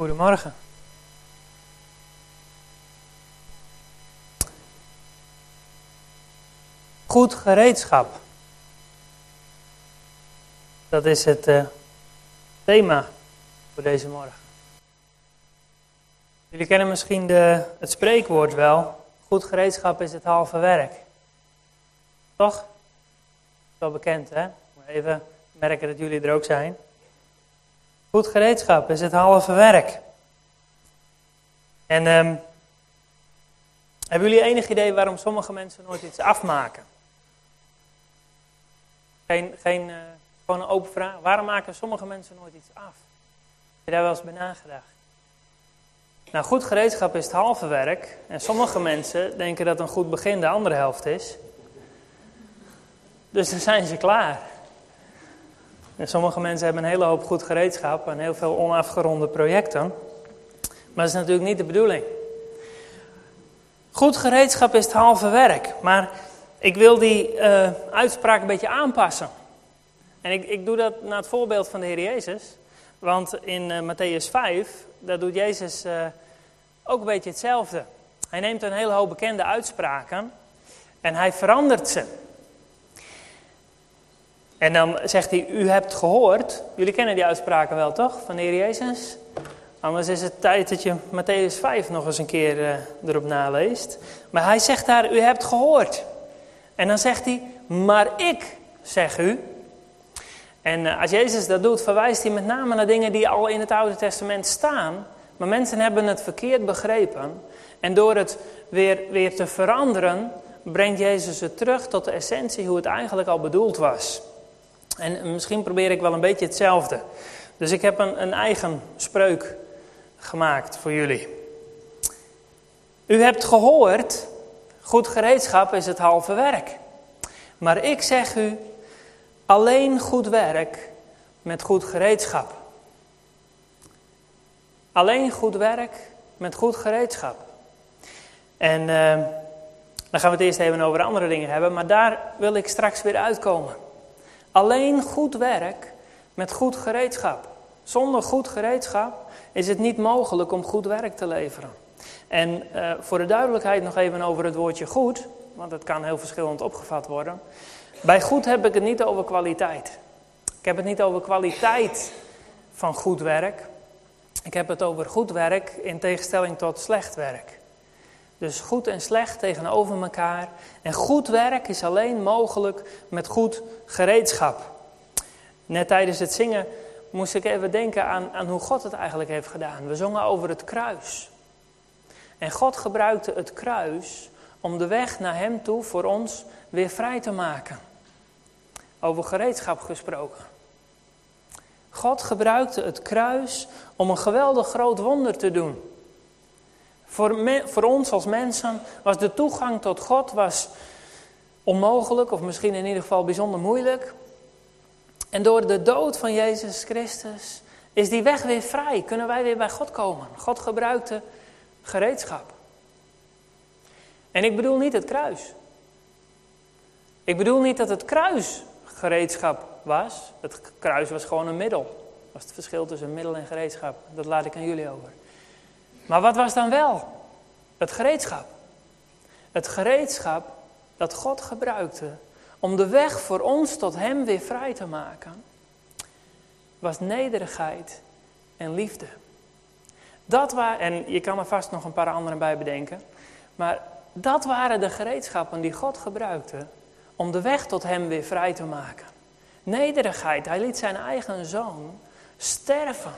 Goedemorgen. Goed gereedschap. Dat is het uh, thema voor deze morgen. Jullie kennen misschien de, het spreekwoord wel. Goed gereedschap is het halve werk. Toch? Wel bekend, hè? Even merken dat jullie er ook zijn. Goed gereedschap is het halve werk. En um, hebben jullie enig idee waarom sommige mensen nooit iets afmaken? Geen, geen uh, gewoon een open vraag. Waarom maken sommige mensen nooit iets af? Heb je daar wel eens bij nagedacht? Nou, goed gereedschap is het halve werk. En sommige mensen denken dat een goed begin de andere helft is. Dus dan zijn ze klaar. En sommige mensen hebben een hele hoop goed gereedschap en heel veel onafgeronde projecten. Maar dat is natuurlijk niet de bedoeling. Goed gereedschap is het halve werk. Maar ik wil die uh, uitspraak een beetje aanpassen. En ik, ik doe dat naar het voorbeeld van de Heer Jezus. Want in uh, Matthäus 5, daar doet Jezus uh, ook een beetje hetzelfde. Hij neemt een hele hoop bekende uitspraken en hij verandert ze. En dan zegt hij, u hebt gehoord. Jullie kennen die uitspraken wel, toch? Van de Heer Jezus. Anders is het tijd dat je Matthäus 5 nog eens een keer uh, erop naleest. Maar hij zegt daar, u hebt gehoord. En dan zegt hij, maar ik zeg u. En uh, als Jezus dat doet, verwijst hij met name naar dingen die al in het Oude Testament staan. Maar mensen hebben het verkeerd begrepen. En door het weer, weer te veranderen, brengt Jezus het terug tot de essentie hoe het eigenlijk al bedoeld was. En misschien probeer ik wel een beetje hetzelfde. Dus ik heb een, een eigen spreuk gemaakt voor jullie. U hebt gehoord, goed gereedschap is het halve werk. Maar ik zeg u, alleen goed werk met goed gereedschap. Alleen goed werk met goed gereedschap. En uh, dan gaan we het eerst even over andere dingen hebben, maar daar wil ik straks weer uitkomen. Alleen goed werk met goed gereedschap. Zonder goed gereedschap is het niet mogelijk om goed werk te leveren. En uh, voor de duidelijkheid nog even over het woordje goed, want het kan heel verschillend opgevat worden. Bij goed heb ik het niet over kwaliteit. Ik heb het niet over kwaliteit van goed werk. Ik heb het over goed werk in tegenstelling tot slecht werk. Dus goed en slecht tegenover elkaar. En goed werk is alleen mogelijk met goed gereedschap. Net tijdens het zingen moest ik even denken aan, aan hoe God het eigenlijk heeft gedaan. We zongen over het kruis. En God gebruikte het kruis om de weg naar Hem toe voor ons weer vrij te maken. Over gereedschap gesproken. God gebruikte het kruis om een geweldig groot wonder te doen. Voor, voor ons als mensen was de toegang tot God was onmogelijk, of misschien in ieder geval bijzonder moeilijk. En door de dood van Jezus Christus is die weg weer vrij. Kunnen wij weer bij God komen. God gebruikte gereedschap. En ik bedoel niet het kruis. Ik bedoel niet dat het kruis gereedschap was. Het kruis was gewoon een middel. Dat was het verschil tussen middel en gereedschap. Dat laat ik aan jullie over. Maar wat was dan wel het gereedschap? Het gereedschap dat God gebruikte om de weg voor ons tot Hem weer vrij te maken, was nederigheid en liefde. Dat waren, en je kan er vast nog een paar andere bij bedenken, maar dat waren de gereedschappen die God gebruikte om de weg tot Hem weer vrij te maken. Nederigheid, Hij liet zijn eigen zoon sterven.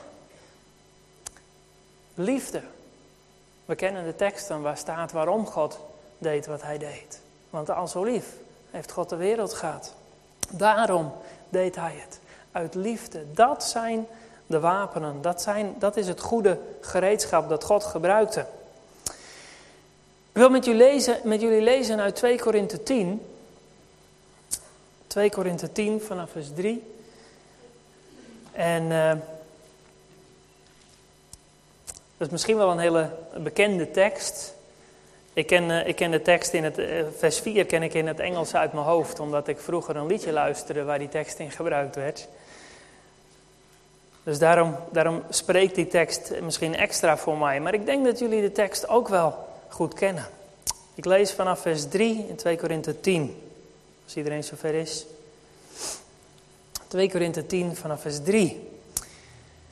Liefde, we kennen de teksten waar staat waarom God deed wat hij deed. Want al zo lief heeft God de wereld gehad. Daarom deed hij het. Uit liefde. Dat zijn de wapenen. Dat, zijn, dat is het goede gereedschap dat God gebruikte. Ik wil met jullie lezen, met jullie lezen uit 2 Korinthe 10. 2 Korinthe 10 vanaf vers 3. En... Uh, dat is misschien wel een hele bekende tekst. Ik ken, uh, ik ken de tekst in het, uh, vers 4 ken ik in het Engels uit mijn hoofd, omdat ik vroeger een liedje luisterde waar die tekst in gebruikt werd. Dus daarom, daarom spreekt die tekst misschien extra voor mij. Maar ik denk dat jullie de tekst ook wel goed kennen. Ik lees vanaf vers 3 in 2 Korinthe 10. Als iedereen zover is. 2 Korinthe 10 vanaf vers 3.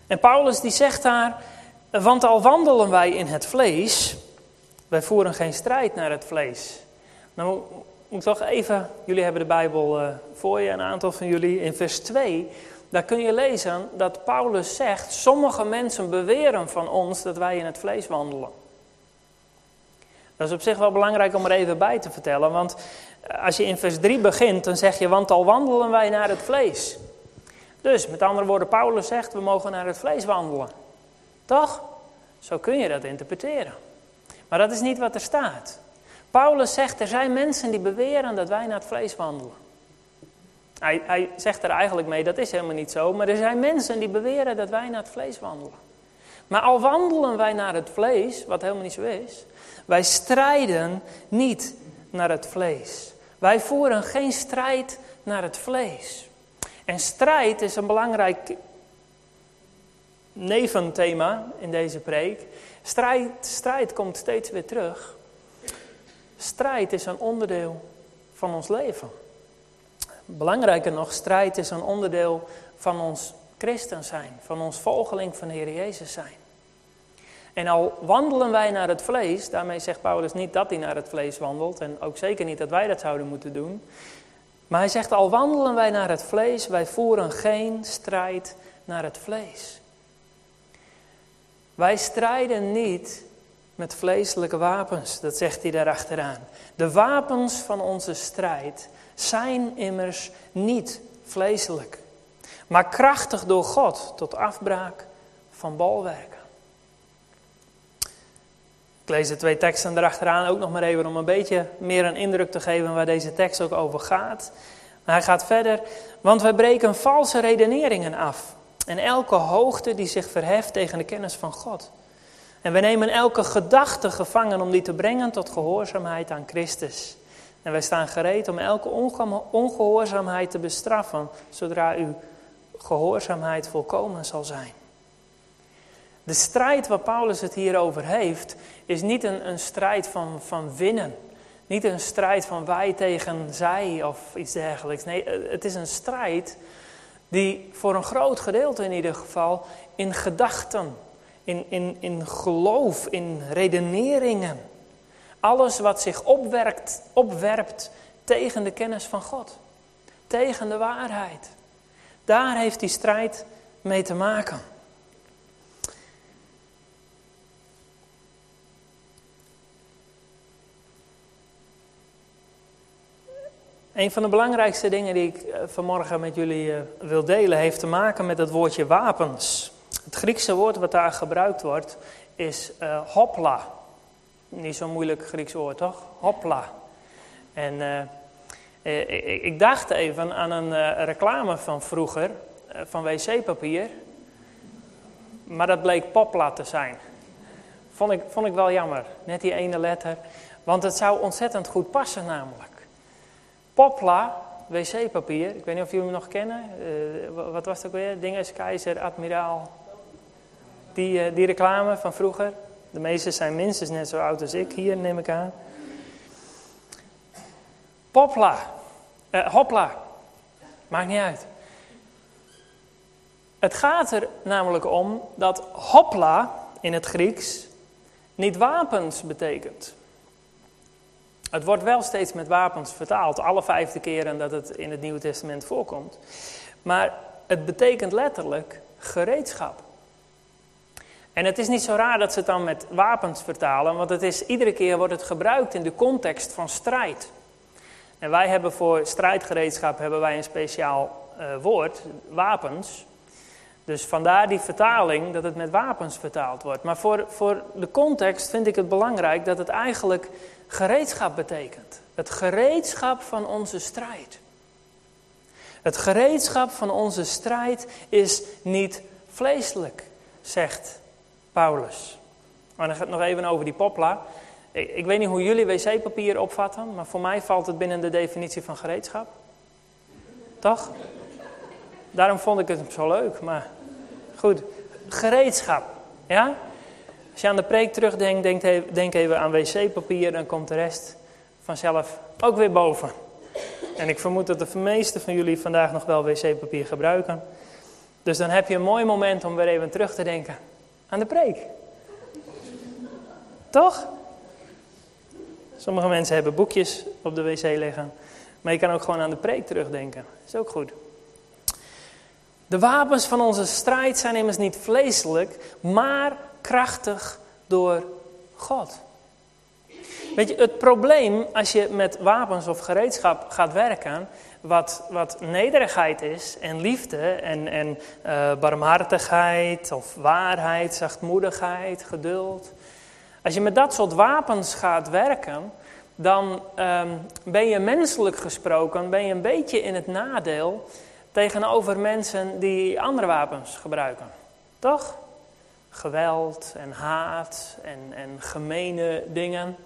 En Paulus die zegt daar, want al wandelen wij in het vlees, wij voeren geen strijd naar het vlees. Nou moet toch even, jullie hebben de Bijbel uh, voor je, een aantal van jullie, in vers 2, daar kun je lezen dat Paulus zegt, sommige mensen beweren van ons dat wij in het vlees wandelen. Dat is op zich wel belangrijk om er even bij te vertellen, want als je in vers 3 begint, dan zeg je, want al wandelen wij naar het vlees. Dus, met andere woorden, Paulus zegt, we mogen naar het vlees wandelen. Toch? Zo kun je dat interpreteren. Maar dat is niet wat er staat. Paulus zegt, er zijn mensen die beweren dat wij naar het vlees wandelen. Hij, hij zegt er eigenlijk mee, dat is helemaal niet zo. Maar er zijn mensen die beweren dat wij naar het vlees wandelen. Maar al wandelen wij naar het vlees, wat helemaal niet zo is. Wij strijden niet naar het vlees. Wij voeren geen strijd naar het vlees. En strijd is een belangrijk neventhema in deze preek. Strijd, strijd komt steeds weer terug. Strijd is een onderdeel van ons leven. Belangrijker nog, strijd is een onderdeel van ons christen zijn, van ons volgeling van de Heer Jezus zijn. En al wandelen wij naar het vlees, daarmee zegt Paulus niet dat hij naar het vlees wandelt en ook zeker niet dat wij dat zouden moeten doen. Maar hij zegt al wandelen wij naar het vlees, wij voeren geen strijd naar het vlees. Wij strijden niet met vleeselijke wapens, dat zegt hij daarachteraan. De wapens van onze strijd zijn immers niet vleeselijk, maar krachtig door God tot afbraak van bolwerken. Ik lees de twee teksten erachteraan ook nog maar even om een beetje meer een indruk te geven waar deze tekst ook over gaat. Maar hij gaat verder, want wij breken valse redeneringen af en elke hoogte die zich verheft tegen de kennis van God. En we nemen elke gedachte gevangen om die te brengen tot gehoorzaamheid aan Christus. En wij staan gereed om elke ongehoorzaamheid te bestraffen, zodra uw gehoorzaamheid volkomen zal zijn. De strijd waar Paulus het hier over heeft, is niet een, een strijd van, van winnen. Niet een strijd van wij tegen zij of iets dergelijks. Nee, het is een strijd die voor een groot gedeelte in ieder geval in gedachten, in, in, in geloof, in redeneringen. Alles wat zich opwerkt, opwerpt tegen de kennis van God. Tegen de waarheid. Daar heeft die strijd mee te maken. Een van de belangrijkste dingen die ik eh, vanmorgen met jullie eh, wil delen, heeft te maken met het woordje wapens. Het Griekse woord wat daar gebruikt wordt is uh, hopla. Niet zo'n moeilijk Grieks woord, toch? Hopla. En ik, ik, dacht even aan een reclame van vroeger, van wc-papier. Maar dat bleek popla te zijn. Vond ik, vond ik wel jammer, net die ene letter. Want het zou ontzettend goed passen namelijk. Popla, wc-papier. Ik weet niet of jullie hem nog kennen. Uh, wat was ook weer? Dinges, Keizer, Admiraal. Die, uh, die reclame van vroeger. De meeste zijn minstens net zo oud als ik hier, neem ik aan. Popla. Uh, hopla. Maakt niet uit. Het gaat er namelijk om dat hopla in het Grieks niet wapens betekent. Het wordt wel steeds met wapens vertaald, alle vijfde keren dat het in het Nieuwe Testament voorkomt. Maar het betekent letterlijk gereedschap. En het is niet zo raar dat ze het dan met wapens vertalen, want het is, iedere keer wordt het gebruikt in de context van strijd. En wij hebben voor strijdgereedschap hebben wij een speciaal uh, woord, wapens. Dus vandaar die vertaling dat het met wapens vertaald wordt. Maar voor, voor de context vind ik het belangrijk dat het eigenlijk gereedschap betekent. Het gereedschap van onze strijd. Het gereedschap van onze strijd is niet vleeselijk, zegt Paulus. Maar dan gaat het nog even over die popla. Ik, ik weet niet hoe jullie wc-papier opvatten, maar voor mij valt het binnen de definitie van gereedschap. Toch? Daarom vond ik het zo leuk, maar Goed. Gereedschap. Ja? Als je aan de preek terugdenkt, denk, even, aan wc-papier, dan komt de rest vanzelf ook weer boven. En ik vermoed dat de meeste van jullie vandaag nog wel wc-papier gebruiken. Dus dan heb je een mooi moment om weer even terug te denken aan de preek. Toch? Sommige mensen hebben boekjes op de wc liggen. Maar je kan ook gewoon aan de preek terugdenken. Is ook goed. De wapens van onze strijd zijn immers niet vleeselijk, maar krachtig door God. Weet je, het probleem als je met wapens of gereedschap gaat werken, wat, wat nederigheid is en liefde en, en uh, barmhartigheid of waarheid, zachtmoedigheid, geduld. Als je met dat soort wapens gaat werken, dan um, ben je menselijk gesproken, ben je een beetje in het nadeel tegenover mensen die andere wapens gebruiken. Toch? Geweld en haat en, en gemene dingen.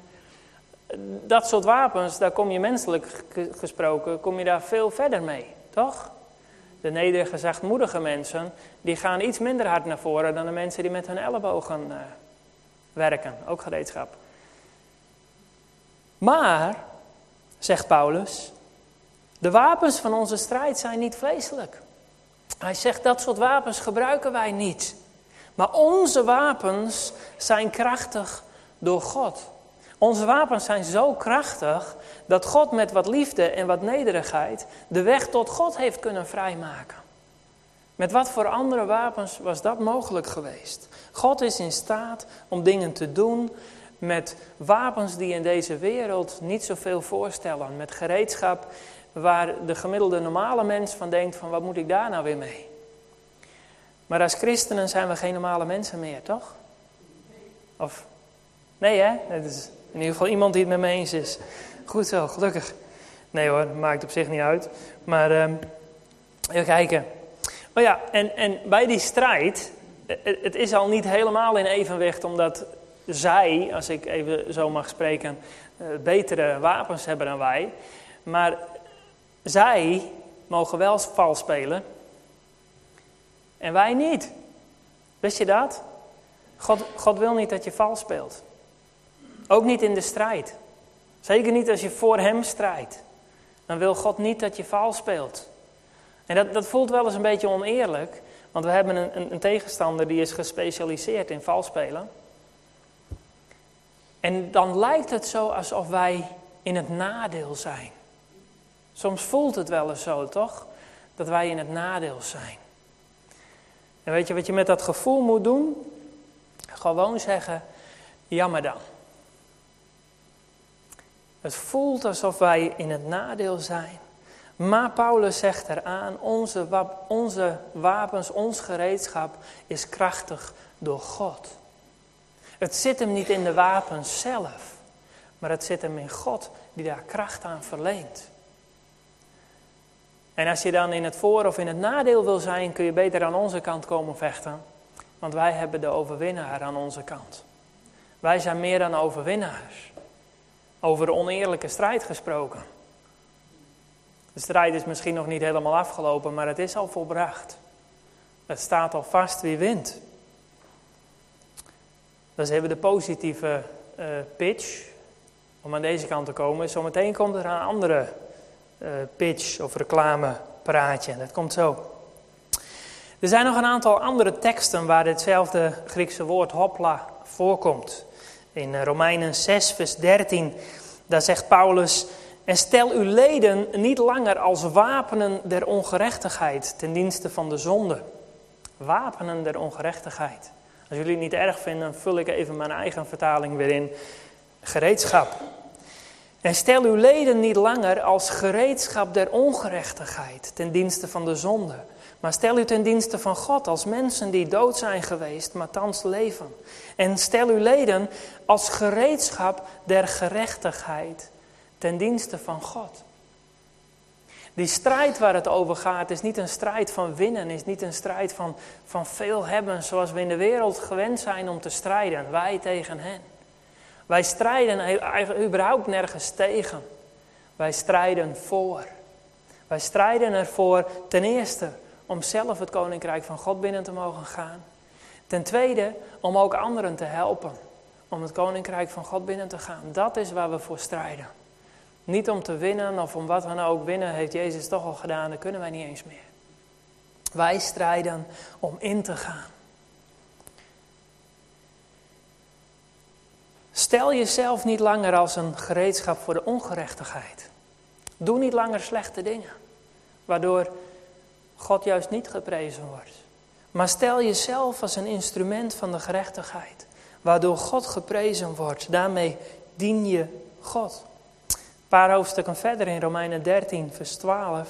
Dat soort wapens, daar kom je menselijk gesproken, kom je daar veel verder mee. Toch? De nederige, zachtmoedige mensen, die gaan iets minder hard naar voren dan de mensen die met hun ellebogen uh, werken. Ook gereedschap. Maar, zegt Paulus, de wapens van onze strijd zijn niet vleeselijk. Hij zegt dat soort wapens gebruiken wij niet. Maar onze wapens zijn krachtig door God. Onze wapens zijn zo krachtig dat God met wat liefde en wat nederigheid de weg tot God heeft kunnen vrijmaken. Met wat voor andere wapens was dat mogelijk geweest? God is in staat om dingen te doen met wapens die in deze wereld niet zoveel voorstellen. Met gereedschap waar de gemiddelde normale mens van denkt van wat moet ik daar nou weer mee? Maar als christenen zijn we geen normale mensen meer, toch? Of, nee hè? Het is in ieder geval iemand die het met me eens is. Goed zo, gelukkig. Nee hoor, maakt op zich niet uit. Maar um, even kijken. Maar ja, en, en bij die strijd, het is al niet helemaal in evenwicht omdat zij, als ik even zo mag spreken, eh, betere wapens hebben dan wij. Maar zij mogen wel vals spelen en wij niet. Wist je dat? God, God wil niet dat je vals speelt. Ook niet in de strijd. Zeker niet als je voor Hem strijdt. Dan wil God niet dat je vals speelt. En dat, dat voelt wel eens een beetje oneerlijk. Want we hebben een, een, een tegenstander die is gespecialiseerd in vals spelen. En dan lijkt het zo alsof wij in het nadeel zijn. Soms voelt het wel eens zo, toch? Dat wij in het nadeel zijn. En weet je wat je met dat gevoel moet doen? Gewoon zeggen, jammer dan. Het voelt alsof wij in het nadeel zijn. Maar Paulus zegt eraan, onze, onze wapens, ons gereedschap is krachtig door God. Het zit hem niet in de wapens zelf, maar het zit hem in God die daar kracht aan verleent. En als je dan in het voor- of in het nadeel wil zijn, kun je beter aan onze kant komen vechten. Want wij hebben de overwinnaar aan onze kant. Wij zijn meer dan overwinnaars. Over oneerlijke strijd gesproken. De strijd is misschien nog niet helemaal afgelopen, maar het is al volbracht. Het staat al vast wie wint. Dat is even de positieve uh, pitch om aan deze kant te komen. Zometeen komt er een andere pitch of reclamepraatje. Dat komt zo. Er zijn nog een aantal andere teksten waar hetzelfde Griekse woord hopla voorkomt. In Romeinen 6, vers 13, daar zegt Paulus: En stel uw leden niet langer als wapenen der ongerechtigheid ten dienste van de zonde. Wapenen der ongerechtigheid. Als jullie het niet erg vinden, vul ik even mijn eigen vertaling weer in. Gereedschap. En stel uw leden niet langer als gereedschap der ongerechtigheid ten dienste van de zonde. Maar stel u ten dienste van God als mensen die dood zijn geweest, maar thans leven. En stel uw leden als gereedschap der gerechtigheid ten dienste van God. Die strijd waar het over gaat is niet een strijd van winnen, is niet een strijd van, van veel hebben zoals we in de wereld gewend zijn om te strijden, wij tegen hen. Wij strijden eigenlijk überhaupt nergens tegen. Wij strijden voor. Wij strijden ervoor ten eerste om zelf het koninkrijk van God binnen te mogen gaan. Ten tweede, om ook anderen te helpen om het koninkrijk van God binnen te gaan. Dat is waar we voor strijden. Niet om te winnen of om wat dan ook. Winnen heeft Jezus toch al gedaan, dat kunnen wij niet eens meer. Wij strijden om in te gaan. Stel jezelf niet langer als een gereedschap voor de ongerechtigheid. Doe niet langer slechte dingen, waardoor God juist niet geprezen wordt. Maar stel jezelf als een instrument van de gerechtigheid, waardoor God geprezen wordt. Daarmee dien je God. Een paar hoofdstukken verder in Romeinen 13, vers 12,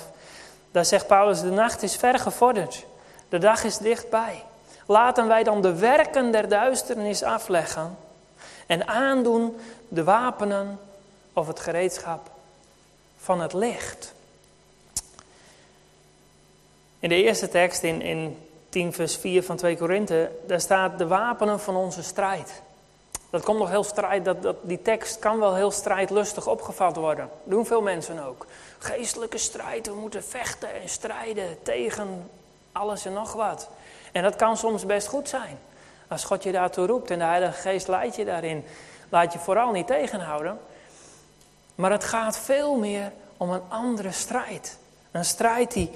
daar zegt Paulus: De nacht is ver gevorderd, de dag is dichtbij. Laten wij dan de werken der duisternis afleggen en aandoen de wapenen of het gereedschap van het licht. In de eerste tekst, in, in 10 vers 4 van 2 Korinthe, daar staat de wapenen van onze strijd. Dat komt nog heel strijd, dat, die tekst kan wel heel strijdlustig opgevat worden. Dat doen veel mensen ook. Geestelijke strijd, we moeten vechten en strijden tegen alles en nog wat. En dat kan soms best goed zijn. Als God je daartoe roept en de Heilige Geest leidt je daarin, laat je vooral niet tegenhouden. Maar het gaat veel meer om een andere strijd. Een strijd die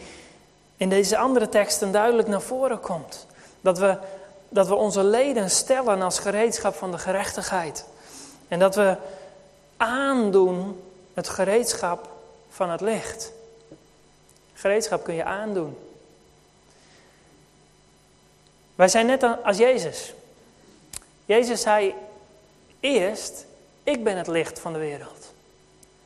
in deze andere teksten duidelijk naar voren komt. Dat we, dat we onze leden stellen als gereedschap van de gerechtigheid. En dat we aandoen het gereedschap van het licht. Gereedschap kun je aandoen. Wij zijn net als Jezus. Jezus zei eerst, ik ben het licht van de wereld.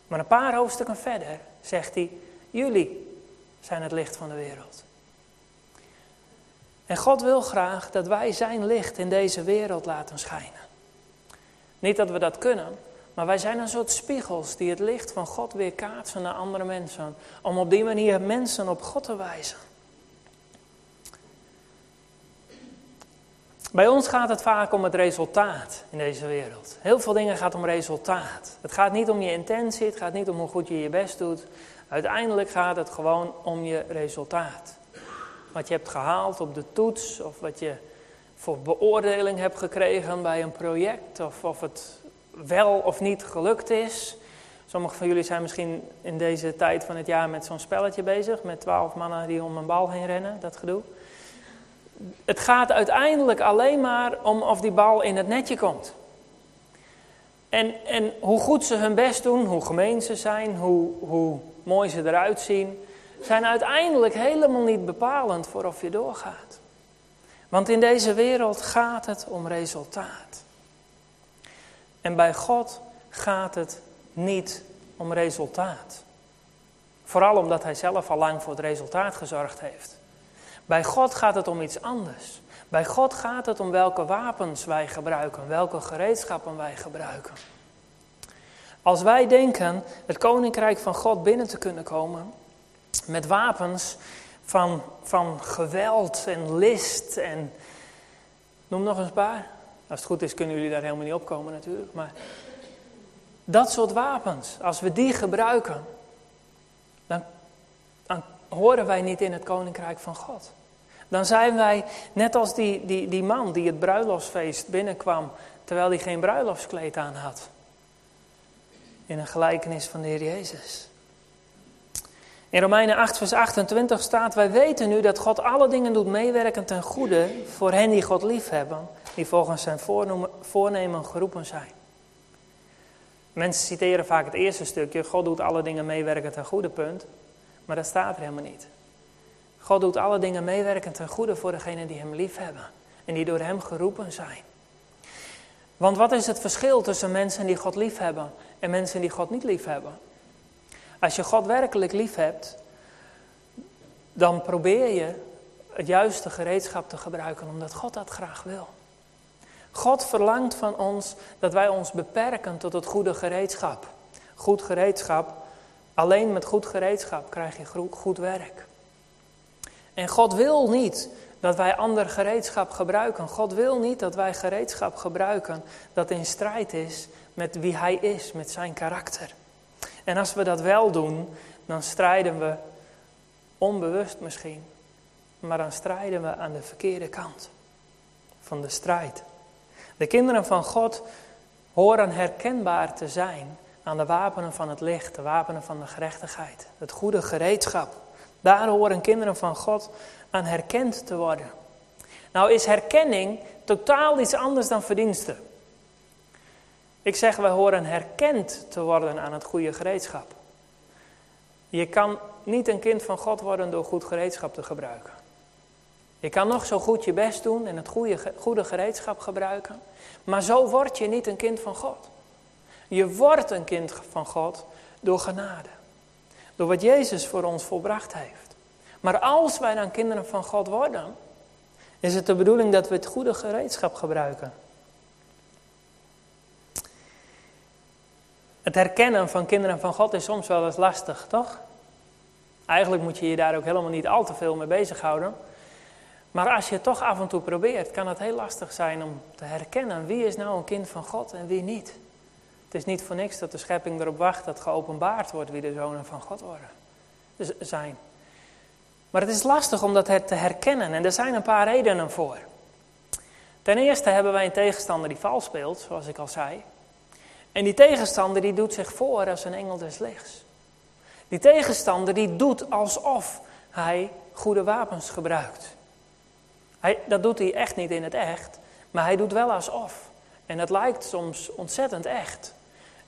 Maar een paar hoofdstukken verder zegt hij, jullie zijn het licht van de wereld. En God wil graag dat wij zijn licht in deze wereld laten schijnen. Niet dat we dat kunnen, maar wij zijn een soort spiegels die het licht van God weer kaatsen naar andere mensen. Om op die manier mensen op God te wijzen. Bij ons gaat het vaak om het resultaat in deze wereld. Heel veel dingen gaat om resultaat. Het gaat niet om je intentie, het gaat niet om hoe goed je je best doet. Uiteindelijk gaat het gewoon om je resultaat. Wat je hebt gehaald op de toets, of wat je voor beoordeling hebt gekregen bij een project, of of het wel of niet gelukt is. Sommigen van jullie zijn misschien in deze tijd van het jaar met zo'n spelletje bezig, met twaalf mannen die om een bal heen rennen, dat gedoe het gaat uiteindelijk alleen maar om of die bal in het netje komt. En, en hoe goed ze hun best doen, hoe gemeen ze zijn, hoe, hoe mooi ze eruit zien, zijn uiteindelijk helemaal niet bepalend voor of je doorgaat. Want in deze wereld gaat het om resultaat. En bij God gaat het niet om resultaat. Vooral omdat Hij zelf al lang voor het resultaat gezorgd heeft. Bij God gaat het om iets anders. Bij God gaat het om welke wapens wij gebruiken, welke gereedschappen wij gebruiken. Als wij denken het koninkrijk van God binnen te kunnen komen met wapens van, van geweld en list en noem nog eens een paar. Als het goed is kunnen jullie daar helemaal niet op komen natuurlijk, maar dat soort wapens, als we die gebruiken, dan horen wij niet in het koninkrijk van God. Dan zijn wij net als die, die, die man die het bruiloftsfeest binnenkwam terwijl hij geen bruiloftskleed aan had. In een gelijkenis van de Heer Jezus. In Romeinen 8, vers 28 staat: Wij weten nu dat God alle dingen doet meewerken ten goede voor hen die God liefhebben, die volgens zijn voornemen geroepen zijn. Mensen citeren vaak het eerste stukje: God doet alle dingen meewerken ten goede, punt. Maar dat staat er helemaal niet. God doet alle dingen meewerken ten goede voor degenen die Hem lief hebben en die door Hem geroepen zijn. Want wat is het verschil tussen mensen die God lief hebben en mensen die God niet lief hebben? Als je God werkelijk lief hebt, dan probeer je het juiste gereedschap te gebruiken omdat God dat graag wil. God verlangt van ons dat wij ons beperken tot het goede gereedschap. Goed gereedschap, alleen met goed gereedschap krijg je goed werk. En God wil niet dat wij ander gereedschap gebruiken. God wil niet dat wij gereedschap gebruiken dat in strijd is met wie Hij is, met zijn karakter. En als we dat wel doen, dan strijden we onbewust misschien maar dan strijden we aan de verkeerde kant van de strijd. De kinderen van God horen herkenbaar te zijn aan de wapenen van het licht, de wapenen van de gerechtigheid, het goede gereedschap. Daar horen kinderen van God aan herkend te worden. Nou is herkenning totaal iets anders dan verdiensten. Ik zeg, we horen herkend te worden aan het goede gereedschap. Je kan niet een kind van God worden door goed gereedschap te gebruiken. Je kan nog zo goed je best doen en het goede, goede gereedschap gebruiken. Maar zo word je niet een kind van God. Je wordt een kind van God door genade. Door wat Jezus voor ons volbracht heeft. Maar als wij dan kinderen van God worden, is het de bedoeling dat we het goede gereedschap gebruiken. Het herkennen van kinderen van God is soms wel eens lastig, toch? Eigenlijk moet je je daar ook helemaal niet al te veel mee bezighouden. Maar als je het toch af en toe probeert, kan het heel lastig zijn om te herkennen wie is nou een kind van God en wie niet. Het is niet voor niks dat de schepping erop wacht dat geopenbaard wordt wie de zonen van God worden, zijn. Maar het is lastig om dat te herkennen en er zijn een paar redenen voor. Ten eerste hebben wij een tegenstander die vals speelt, zoals ik al zei. En die tegenstander die doet zich voor als een engel des lichts. Die tegenstander die doet alsof hij goede wapens gebruikt. Hij, dat doet hij echt niet in het echt, maar hij doet wel alsof. En het lijkt soms ontzettend echt.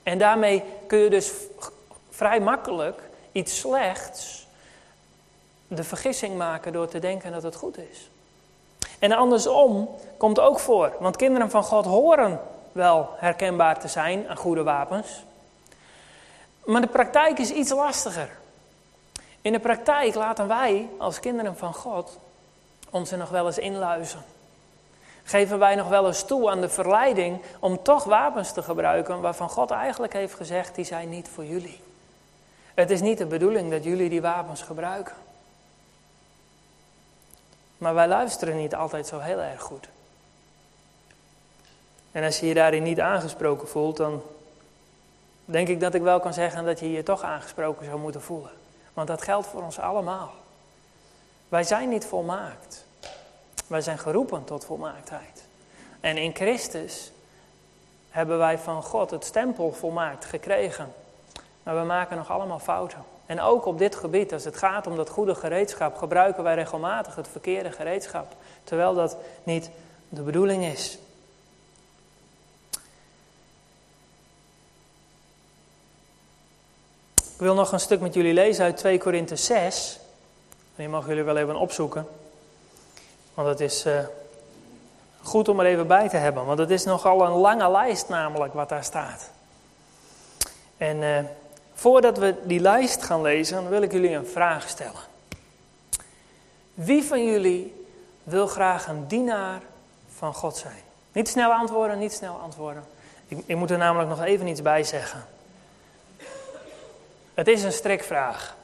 En daarmee kun je dus vrij makkelijk iets slechts de vergissing maken door te denken dat het goed is. En andersom komt ook voor, want kinderen van God horen wel herkenbaar te zijn aan goede wapens. Maar de praktijk is iets lastiger. In de praktijk laten wij als kinderen van God ons er nog wel eens inluizen. Geven wij nog wel eens toe aan de verleiding om toch wapens te gebruiken waarvan God eigenlijk heeft gezegd, die zijn niet voor jullie. Het is niet de bedoeling dat jullie die wapens gebruiken. Maar wij luisteren niet altijd zo heel erg goed. En als je je daarin niet aangesproken voelt, dan denk ik dat ik wel kan zeggen dat je je toch aangesproken zou moeten voelen. Want dat geldt voor ons allemaal. Wij zijn niet volmaakt. Wij zijn geroepen tot volmaaktheid. En in Christus hebben wij van God het stempel volmaakt gekregen. Maar we maken nog allemaal fouten. En ook op dit gebied, als het gaat om dat goede gereedschap, gebruiken wij regelmatig het verkeerde gereedschap. Terwijl dat niet de bedoeling is. Ik wil nog een stuk met jullie lezen uit 2 Korinthe 6. Die mogen jullie wel even opzoeken. Want het is uh, goed om er even bij te hebben. Want het is nogal een lange lijst namelijk wat daar staat. En uh, voordat we die lijst gaan lezen, wil ik jullie een vraag stellen. Wie van jullie wil graag een dienaar van God zijn? Niet snel antwoorden, niet snel antwoorden. Ik, ik moet er namelijk nog even iets bij zeggen. Het is een strikvraag.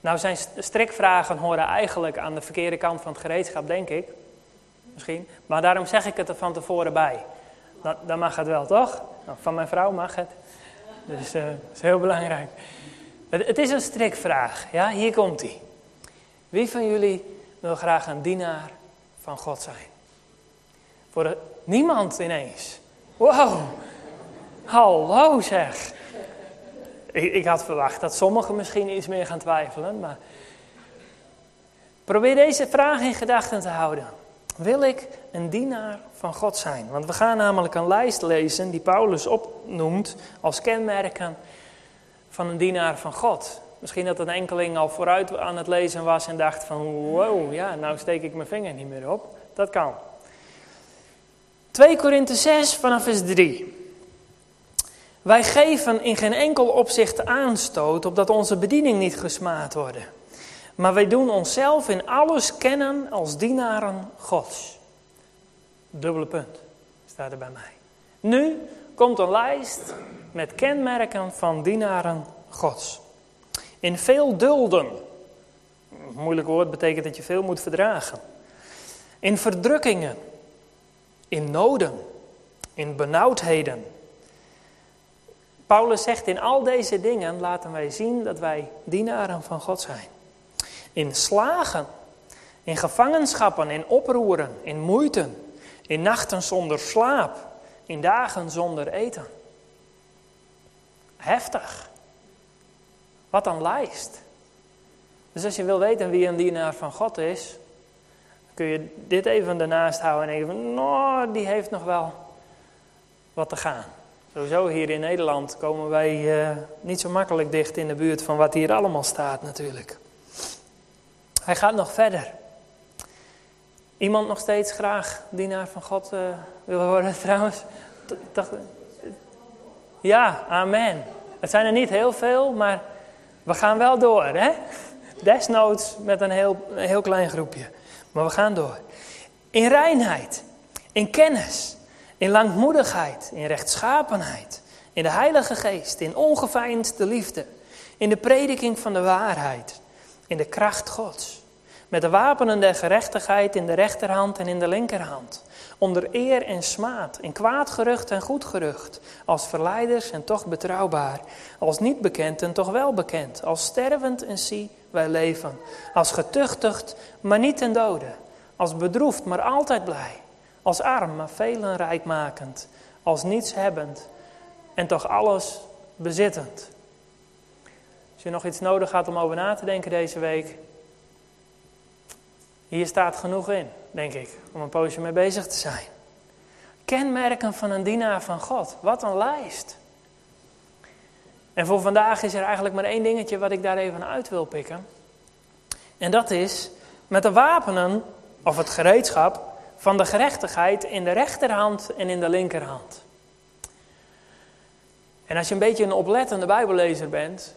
Nou, zijn strikvragen horen eigenlijk aan de verkeerde kant van het gereedschap, denk ik. Misschien. Maar daarom zeg ik het er van tevoren bij. Dan, dan mag het wel, toch? Nou, van mijn vrouw mag het. Dus uh, dat is heel belangrijk. Het, het is een strikvraag. Ja, hier komt hij. Wie van jullie wil graag een dienaar van God zijn? Voor de, niemand ineens. Wow. Hallo zeg. Ik, ik had verwacht dat sommigen misschien iets meer gaan twijfelen, maar probeer deze vraag in gedachten te houden. Wil ik een dienaar van God zijn? Want we gaan namelijk een lijst lezen die Paulus opnoemt als kenmerken van een dienaar van God. Misschien dat een enkeling al vooruit aan het lezen was en dacht van wow, ja, nou steek ik mijn vinger niet meer op. Dat kan. 2 Korinthe 6 vanaf vers 3. Wij geven in geen enkel opzicht aanstoot opdat onze bediening niet gesmaad worden. Maar wij doen onszelf in alles kennen als dienaren Gods. Dubbele punt staat er bij mij. Nu komt een lijst met kenmerken van dienaren Gods. In veel dulden. Moeilijk woord betekent dat je veel moet verdragen. In verdrukkingen. In noden. In benauwdheden Paulus zegt in al deze dingen laten wij zien dat wij dienaren van God zijn. in slagen, in gevangenschappen, in oproeren, in moeiten, in nachten zonder slaap, in dagen zonder eten. Heftig. Wat een lijst. Dus als je wil weten wie een dienaar van God is, kun je dit even ernaast houden en van, nou, die heeft nog wel wat te gaan. Sowieso hier in Nederland komen wij uh, niet zo makkelijk dicht in de buurt van wat hier allemaal staat natuurlijk. Hij gaat nog verder. Iemand nog steeds graag dienaar van God uh, wil worden trouwens? Toch, ja, amen. Het zijn er niet heel veel, maar we gaan wel door, hè? Desnoods met een heel, een heel klein groepje. Maar we gaan door. In reinheid, in kennis, in langmoedigheid, in rechtschapenheid, in de Heilige Geest, in ongeveinsde liefde, in de prediking van de waarheid, in de kracht Gods. Met de wapenen der gerechtigheid in de rechterhand en in de linkerhand. Onder eer en smaad, in kwaad gerucht en goed gerucht. Als verleiders en toch betrouwbaar. Als niet bekend en toch wel bekend. Als stervend en zie wij leven. Als getuchtigd, maar niet ten dode. Als bedroefd, maar altijd blij. Als arm, maar velen rijkmakend. Als niets hebbend en toch alles bezittend. Als je nog iets nodig had om over na te denken deze week, hier staat genoeg in, denk ik, om een poosje mee bezig te zijn. Kenmerken van een dienaar van God. Wat een lijst. En voor vandaag is er eigenlijk maar één dingetje wat ik daar even uit wil pikken. En dat is met de wapenen, of het gereedschap, van de gerechtigheid in de rechterhand en in de linkerhand. En als je een beetje een oplettende Bijbellezer bent,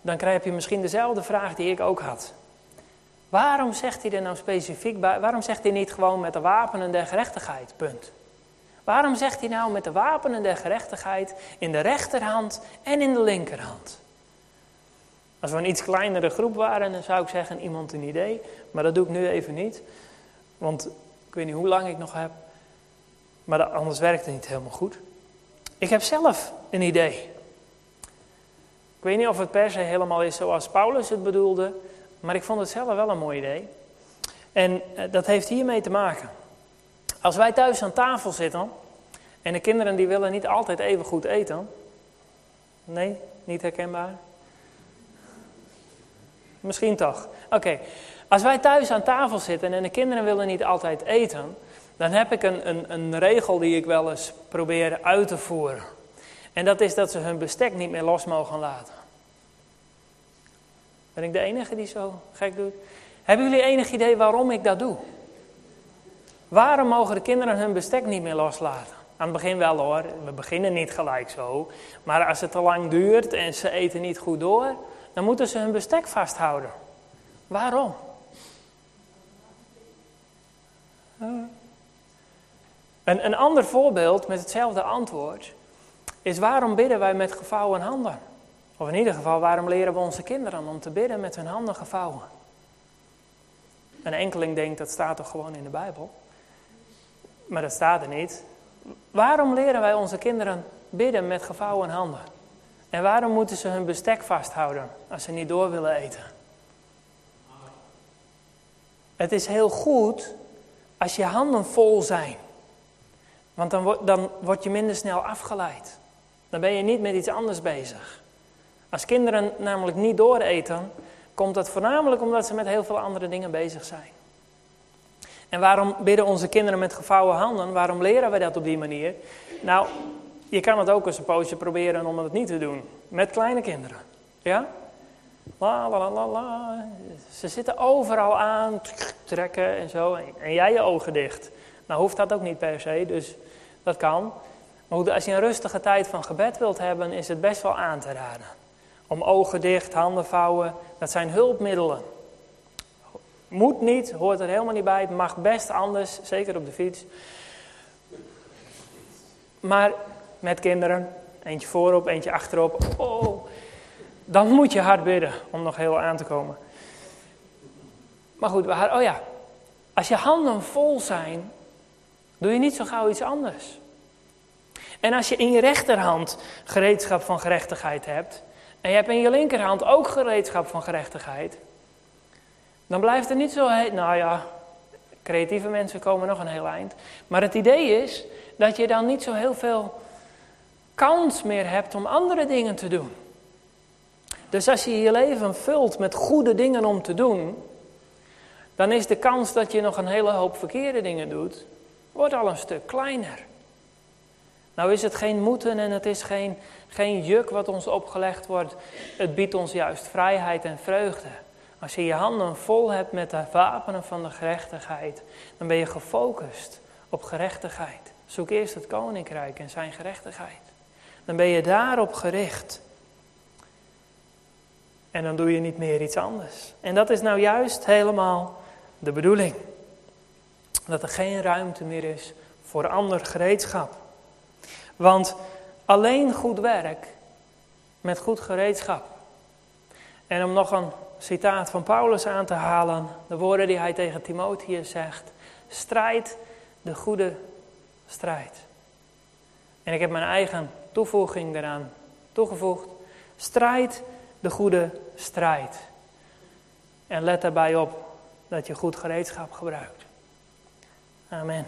dan krijg je misschien dezelfde vraag die ik ook had. Waarom zegt hij er nou specifiek bij? Waarom zegt hij niet gewoon met de wapenen der gerechtigheid? Punt. Waarom zegt hij nou met de wapenen der gerechtigheid in de rechterhand en in de linkerhand? Als we een iets kleinere groep waren, dan zou ik zeggen iemand een idee. Maar dat doe ik nu even niet. Want ik weet niet hoe lang ik nog heb. Maar anders werkt het niet helemaal goed. Ik heb zelf een idee. Ik weet niet of het per se helemaal is zoals Paulus het bedoelde. Maar ik vond het zelf wel een mooi idee. En eh, dat heeft hiermee te maken. Als wij thuis aan tafel zitten en de kinderen die willen niet altijd even goed eten. Nee, niet herkenbaar. Misschien toch. Oké, als wij thuis aan tafel zitten en de kinderen willen niet altijd eten, dan heb ik een, een, een regel die ik wel eens probeer uit te voeren. En dat is dat ze hun bestek niet meer los mogen laten. Ben ik de enige die zo gek doet? Hebben jullie enig idee waarom ik dat doe? Waarom mogen de kinderen hun bestek niet meer loslaten? Aan het begin wel hoor, we beginnen niet gelijk zo. Maar als het te lang duurt en ze eten niet goed door, dan moeten ze hun bestek vasthouden. Waarom? Een, een ander voorbeeld met hetzelfde antwoord is waarom bidden wij met gevouwen handen? Of in ieder geval, waarom leren we onze kinderen om te bidden met hun handen gevouwen? Een enkeling denkt dat staat toch gewoon in de Bijbel? Maar dat staat er niet. Waarom leren wij onze kinderen bidden met gevouwen handen? En waarom moeten ze hun bestek vasthouden als ze niet door willen eten? Het is heel goed als je handen vol zijn. Want dan, dan word je minder snel afgeleid. Dan ben je niet met iets anders bezig. Als kinderen namelijk niet dooreten, komt dat voornamelijk omdat ze met heel veel andere dingen bezig zijn. En waarom bidden onze kinderen met gevouwen handen? Waarom leren we dat op die manier? Nou, je kan het ook eens een poosje proberen om het niet te doen. Met kleine kinderen. Ja? La la la la Ze zitten overal aan, trekken en zo. En jij je ogen dicht. Nou hoeft dat ook niet per se, dus dat kan. Maar als je een rustige tijd van gebed wilt hebben, is het best wel aan te raden. Om ogen dicht, handen vouwen, dat zijn hulpmiddelen. Moet niet, hoort er helemaal niet bij. Mag best anders, zeker op de fiets. Maar met kinderen, eentje voorop, eentje achterop. Oh, dan moet je hard bidden om nog heel aan te komen. Maar goed, oh ja, als je handen vol zijn, doe je niet zo gauw iets anders. En als je in je rechterhand gereedschap van gerechtigheid hebt, en je hebt in je linkerhand ook gereedschap van gerechtigheid, Dan blijft er niet zo, nou ja, creatieve mensen komen nog een heel eind. Maar het idee is dat je dan niet zo heel veel kans meer hebt om andere dingen te doen. Dus als je je leven vult met goede dingen om te doen, dan is de kans dat je nog een hele hoop verkeerde dingen doet, wordt al een stuk kleiner. Nou is het geen moeten en het is geen, geen juk wat ons opgelegd wordt. Het biedt ons juist vrijheid en vreugde. Als je je handen vol hebt met de wapenen van de gerechtigheid, dan ben je gefocust op gerechtigheid. Zoek eerst het koninkrijk en zijn gerechtigheid. Dan ben je daarop gericht. En dan doe je niet meer iets anders. En dat is nou juist helemaal de bedoeling. Dat er geen ruimte meer is voor ander gereedschap. Want alleen goed werk met goed gereedschap. En om nog een citaat van Paulus aan te halen, de woorden die hij tegen Timotheus zegt: strijd de goede strijd. En ik heb mijn eigen toevoeging eraan toegevoegd: strijd de goede strijd. En let daarbij op dat je goed gereedschap gebruikt. Amen.